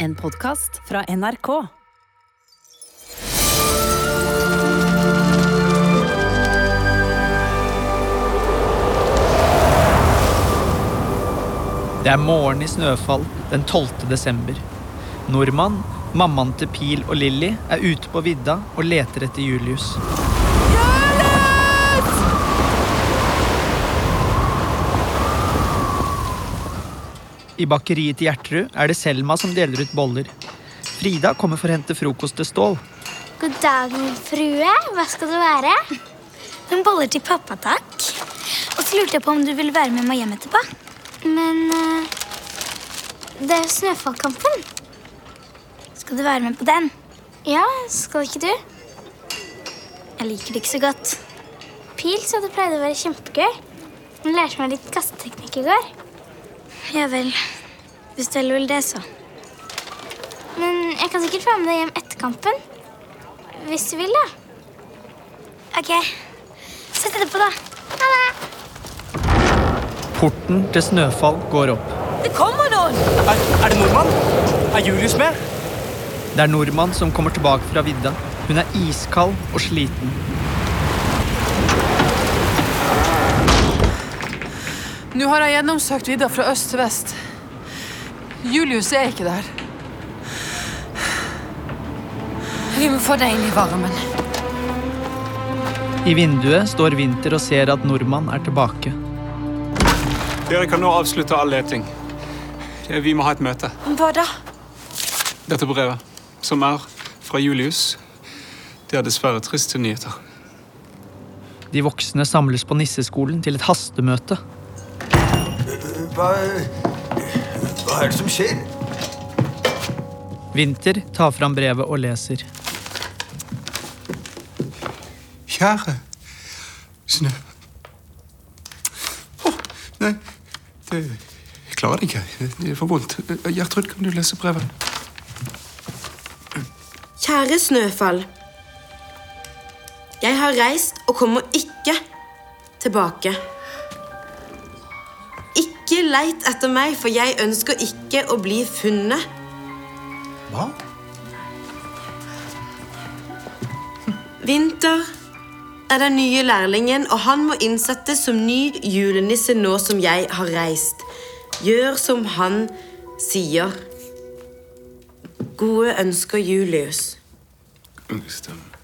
En podkast fra NRK. Det er morgen i Snøfall den 12. desember. Nordmann, mammaen til Pil og Lilly er ute på vidda og leter etter Julius. I bakeriet til Gjertrud er det Selma som deler ut boller. Frida kommer for å hente frokost til Stål. God dag, min frue. Hva skal det være? Noen boller til pappa, takk. Og så lurte jeg på om du ville være med meg hjem etterpå. Men uh, det er jo Snøfallkampen. Skal du være med på den? Ja, skal ikke du? Jeg liker det ikke så godt. Pil sa det pleide å være kjempegøy. Hun lærte meg litt kasteteknikk i går. Ja vel. Hvis du heller vil det, så. Men jeg kan sikkert være med deg hjem etter kampen. Hvis du vil, da. Ok. Sett etterpå, da. Ha det. Porten til Snøfall går opp. Det kommer noen! Er, er det nordmann? Er Julius med? Det er nordmann som kommer tilbake fra vidda. Hun er iskald og sliten. Nå har jeg gjennomsøkt vidda fra øst til vest. Julius er ikke der. Vi må få deg inn i varmen. I vinduet står Vinter og ser at nordmann er tilbake. Dere kan nå avslutte all leting. Eh, Vi må ha et møte. Hva da? Dette brevet, som er fra Julius, det er dessverre triste nyheter. De voksne samles på nisseskolen til et hastemøte. Hva, hva er det som skjer? Vinter tar fram brevet og leser. Kjære Snø Å, nei, det Jeg klarer det ikke. Det er for vondt. Gjertrud, kan du lese brevet? Kjære Snøfall. Jeg har reist og kommer ikke tilbake. Ikke leit etter meg, for jeg ønsker ikke å bli funnet. Hva? Vinter er den nye lærlingen, og han må innsettes som ny julenisse nå som jeg har reist. Gjør som han sier. Gode ønsker, Julius. Stemmer.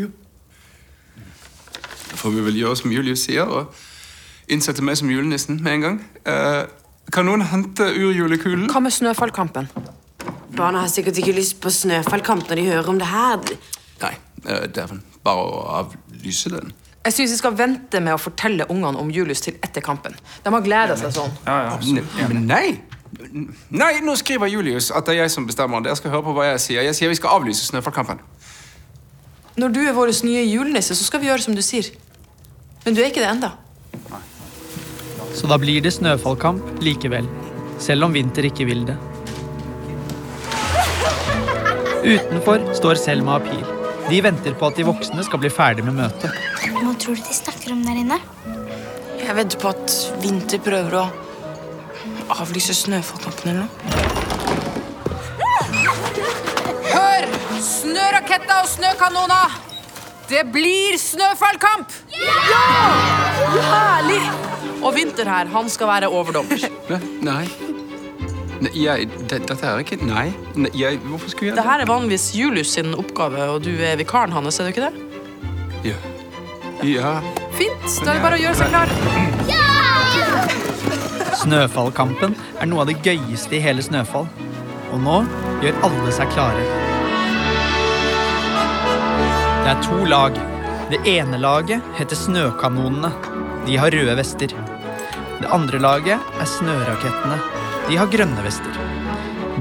Jo. Da får vi vel gjøre som Julius sier, og innsette meg som julenissen med en gang. Eh, kan noen hente urjulekulen? Hva med Snøfallkampen? Barna har sikkert ikke lyst på snøfallkamp når de hører om det her. Nei, eh, dæven. Bare å avlyse den. Jeg syns vi skal vente med å fortelle ungene om Julius til etter kampen. De har gleda seg sånn. Ne- Men nei! Nei, nå skriver Julius at det er jeg som bestemmer. Dere skal høre på hva jeg sier. Jeg sier vi skal avlyse Snøfallkampen. Når du er vår nye julenisse, så skal vi gjøre som du sier. Men du er ikke det enda. Så da blir det snøfallkamp likevel. Selv om Vinter ikke vil det. Utenfor står Selma og Pil. De venter på at de voksne skal bli ferdig med møtet. Hva tror du de snakker om der inne? Jeg vedder på at Vinter prøver å avlyse Snøfallkampen eller noe. Hør! Snøraketter og snøkanoner! Det blir snøfallkamp! Ja! Herlig! Og Vinter her, han skal være overdommer. Ne- Nei. Nei, jeg, det, dette er ikke Nei. Nei jeg, hvorfor skulle jeg Det her er vanligvis Julius sin oppgave, og du er vikaren hans, er du ikke det? Ja. ja. Fint, da er det bare å gjøre seg klar. Snøfallkampen er noe av det gøyeste i hele Snøfall. Og nå gjør alle seg klare. Det er to lag. Det ene laget heter Snøkanonene. De har røde vester. Det andre laget er Snørakettene. De har grønne vester.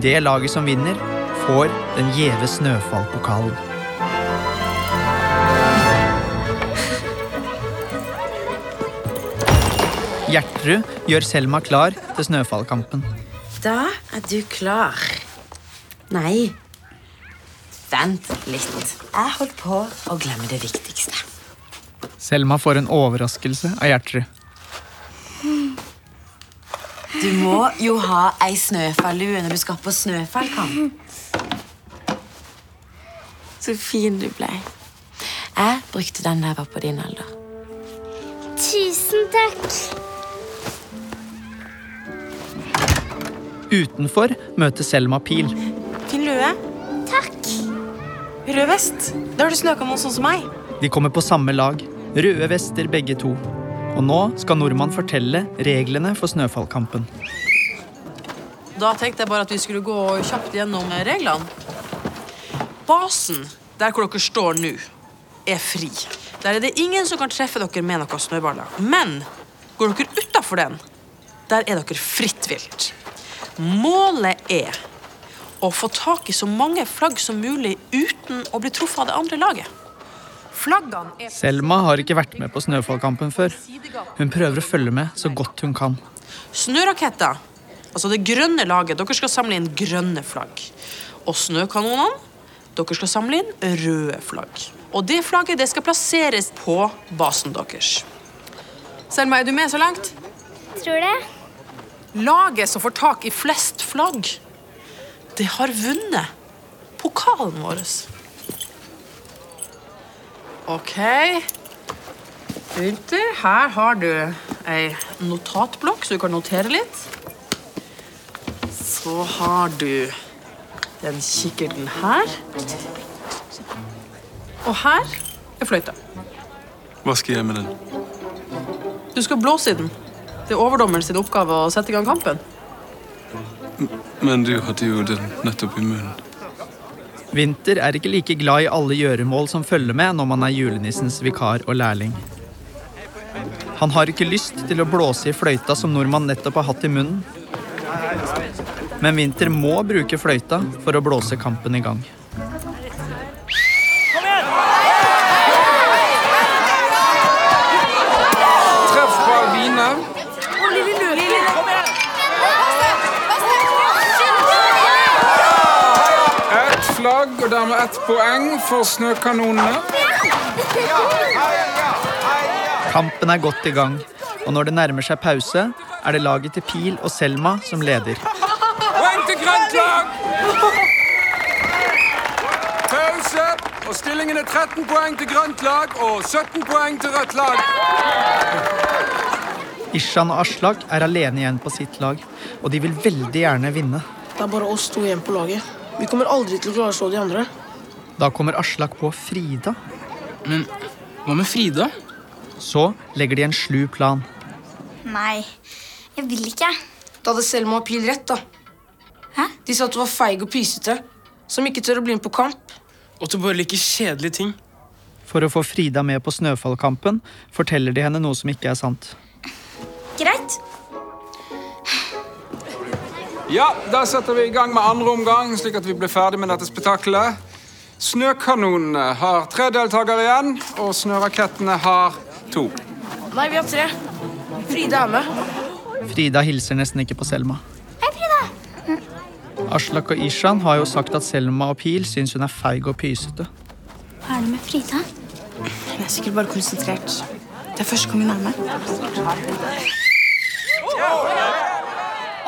Det laget som vinner, får den gjeve snøfallpokalen. Gjertrud gjør Selma klar til snøfallkampen. Da er du klar. Nei. Vent litt. Jeg holdt på å glemme det viktigste. Selma får en overraskelse av Gjertrud. Du må jo ha ei snøfallue når du skal på snøfallkamp. Så fin du ble. Jeg brukte den da jeg var på din alder. Tusen takk. Utenfor møter Selma Pil. Fin lue. Takk. Rød vest. Da har du snøkanon sånn som meg. De kommer på samme lag. Røde vester begge to. Og nå skal nordmann fortelle reglene for snøfallkampen. Da tenkte jeg bare at vi skulle gå kjapt gjennom reglene. Basen, der hvor dere står nå, er fri. Der er det ingen som kan treffe dere med noen snøballer. Men går dere utafor den, der er dere fritt vilt. Målet er å få tak i så mange flagg som mulig uten å bli truffet av det andre laget. Selma har ikke vært med på snøfallkampen før. Hun prøver å følge med så godt hun kan. Snøraketter, altså det grønne laget, dere skal samle inn grønne flagg. Og snøkanonene, dere skal samle inn røde flagg. Og det flagget det skal plasseres på basen deres. Selma, er du med så langt? Tror det. Laget som får tak i flest flagg, det har vunnet pokalen vår. OK. Gunther, her har du ei notatblokk, så du kan notere litt. Så har du den kikkerten her. Og her er fløyta. Hva skal jeg med den? Du skal blåse i den. Det er overdommeren sin oppgave å sette i gang kampen. Men du hadde jo den nettopp i munnen. Vinter er ikke like glad i alle gjøremål som følger med når man er julenissens vikar og lærling. Han har ikke lyst til å blåse i fløyta som nordmann nettopp har hatt i munnen. Men Vinter må bruke fløyta for å blåse kampen i gang. Treff ball vinner. Ett flagg og dermed ett poeng for snøkanonene. Kampen er godt i gang, og når det nærmer seg pause, er det laget til Pil og Selma som leder. Poeng til grønt lag! Pause. Og stillingen er 13 poeng til grønt lag og 17 poeng til rødt lag. Ishan og Aslak er alene igjen på sitt lag, og de vil veldig gjerne vinne. Det er bare oss to igjen på laget. Vi kommer aldri til å klare å slå de andre. Da kommer Aslak på Frida. Men hva med Frida? Så legger de en slu plan. Nei, jeg vil ikke. Da hadde Selma og Pil rett, da. Hæ? De sa at du var feig og pysete, som ikke tør å bli med på kamp. Og at du bare liker kjedelige ting. For å få Frida med på snøfallkampen forteller de henne noe som ikke er sant. Ja, Da setter vi i gang med andre omgang, slik at vi blir ferdig med dette spetakkelet. Snøkanonene har tre deltakere igjen, og snørakettene har to. Nei, vi har tre. Frida er med. Frida hilser nesten ikke på Selma. Hei, Frida. Aslak og Ishan har jo sagt at Selma og Pil syns hun er feig og pysete. Hva er det med Frida? Hun er sikkert bare konsentrert. Det er første gang hun er med.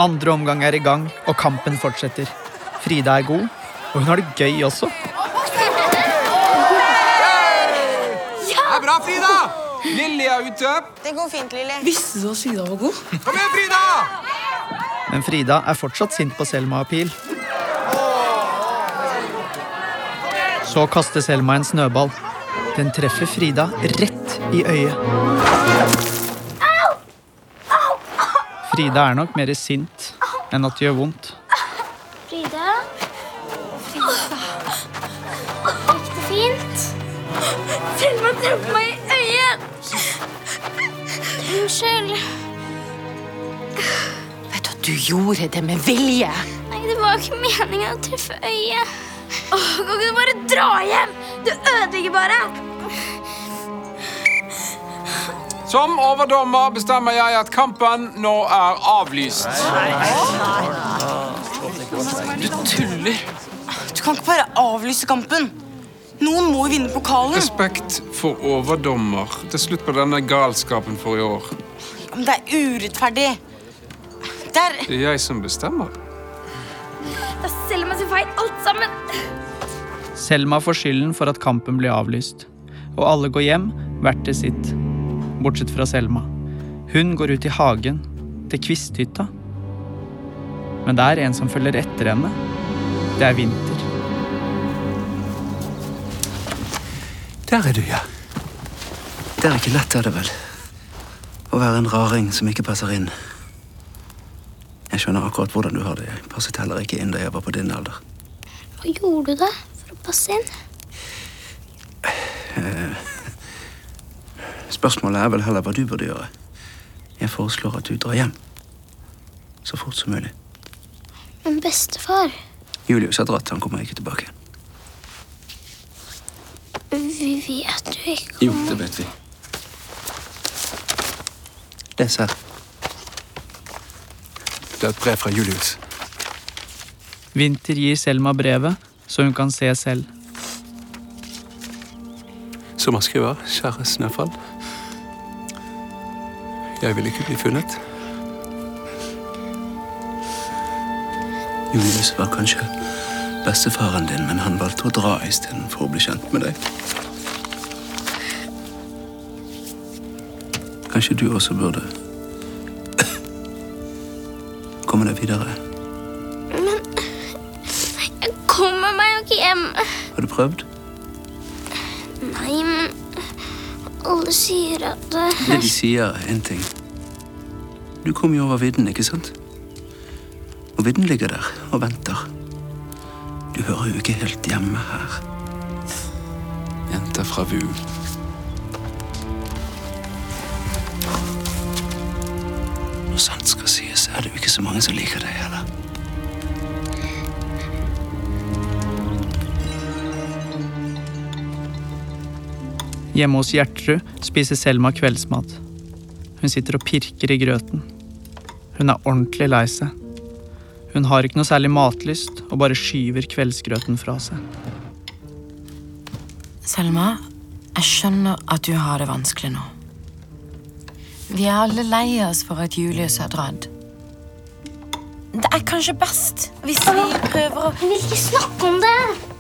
Andre omgang er i gang, og kampen fortsetter. Frida er god, og hun har det gøy også. Det er bra, Frida! Lilly er ute. Det går fint, Lilly. Visste du at Frida var god? Kom igjen, Frida! Men Frida er fortsatt sint på Selma og Pil. Så kaster Selma en snøball. Den treffer Frida rett i øyet. Frida er nok mer sint enn at det gjør vondt. Frida? Frida. Gikk det fint? Selma traff meg i øyet. Unnskyld. Vet du at du gjorde det med vilje? Nei, det var ikke meningen å treffe øyet. Åh, kan ikke du bare dra hjem? Du ødelegger bare. Som overdommer bestemmer jeg at kampen nå er avlyst. Du tuller. Du kan ikke bare avlyse kampen. Noen må jo vinne pokalen. Respekt for overdommer. Det er slutt på denne galskapen for i år. Men det er urettferdig. Der! Det er jeg som bestemmer. Det er Selma sin feil, alt sammen. Selma får skylden for at kampen blir avlyst. Og alle går hjem, hvert til sitt. Bortsett fra Selma. Hun går ut i hagen, til kvisthytta. Men det er en som følger etter henne. Det er Vinter. Der er du, ja. Det er ikke lett, er det vel? Å være en raring som ikke passer inn. Jeg skjønner akkurat hvordan du har det. Jeg passet heller ikke inn da jeg var på din alder. Hva gjorde du da for å passe inn? Eh, Spørsmålet er vel heller hva du burde gjøre. Jeg foreslår at du drar hjem. Så fort som mulig. Men bestefar, Julius har dratt, han kommer ikke tilbake. vi vet jo ikke Jo, det vet vi. Les her. Det er et brev fra Julius. Vinter gir Selma brevet, så hun kan se selv. Som han skriver, kjære Snøfall. Jeg vil ikke bli funnet. Julius var kanskje bestefaren din, men han valgte å dra istedenfor å bli kjent med deg. Kanskje du også burde komme deg videre. Jeg kommer meg jo ikke hjem. Har du prøvd? Alle sier at det Det de sier, er én ting. Du kom jo over vidden, ikke sant? Og vidden ligger der og venter. Du hører jo ikke helt hjemme her. Jenta fra VU. Når sant skal sies, er det jo ikke så mange som liker deg heller. Hjemme hos Gjertrud spiser Selma kveldsmat. Hun sitter og pirker i grøten. Hun er ordentlig lei seg. Hun har ikke noe særlig matlyst og bare skyver kveldsgrøten fra seg. Selma, jeg skjønner at du har det vanskelig nå. Vi er alle lei oss for at Julius har dratt. Det er kanskje best hvis vi prøver å Jeg vil ikke snakke om det.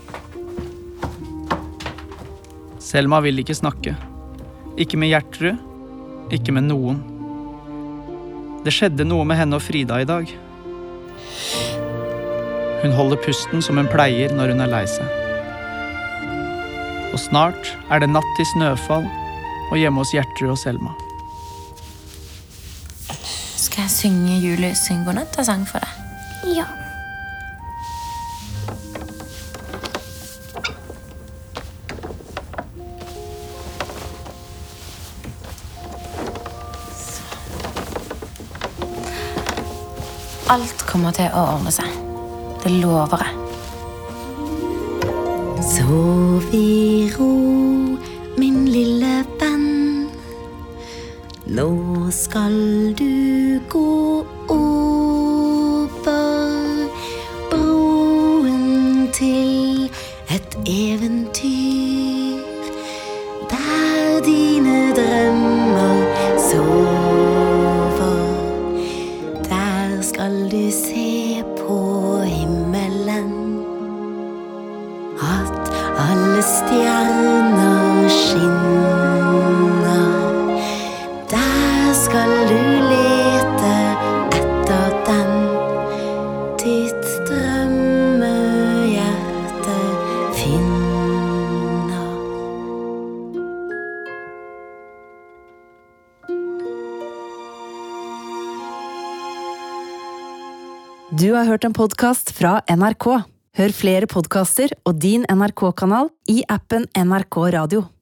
Selma vil ikke snakke. Ikke med Gjertrud, ikke med noen. Det skjedde noe med henne og Frida i dag. Hun holder pusten som hun pleier når hun er lei seg. Og snart er det natt til snøfall og hjemme hos Gjertrud og Selma. Skal jeg synge Julius sin godnattasang for deg? Alt kommer til å ordne seg. Det lover jeg. Sov i ro, skal du lete etter den ditt drømmehjerte finner. Du har hørt en podkast fra NRK. Hør flere podkaster og din NRK-kanal i appen NRK Radio.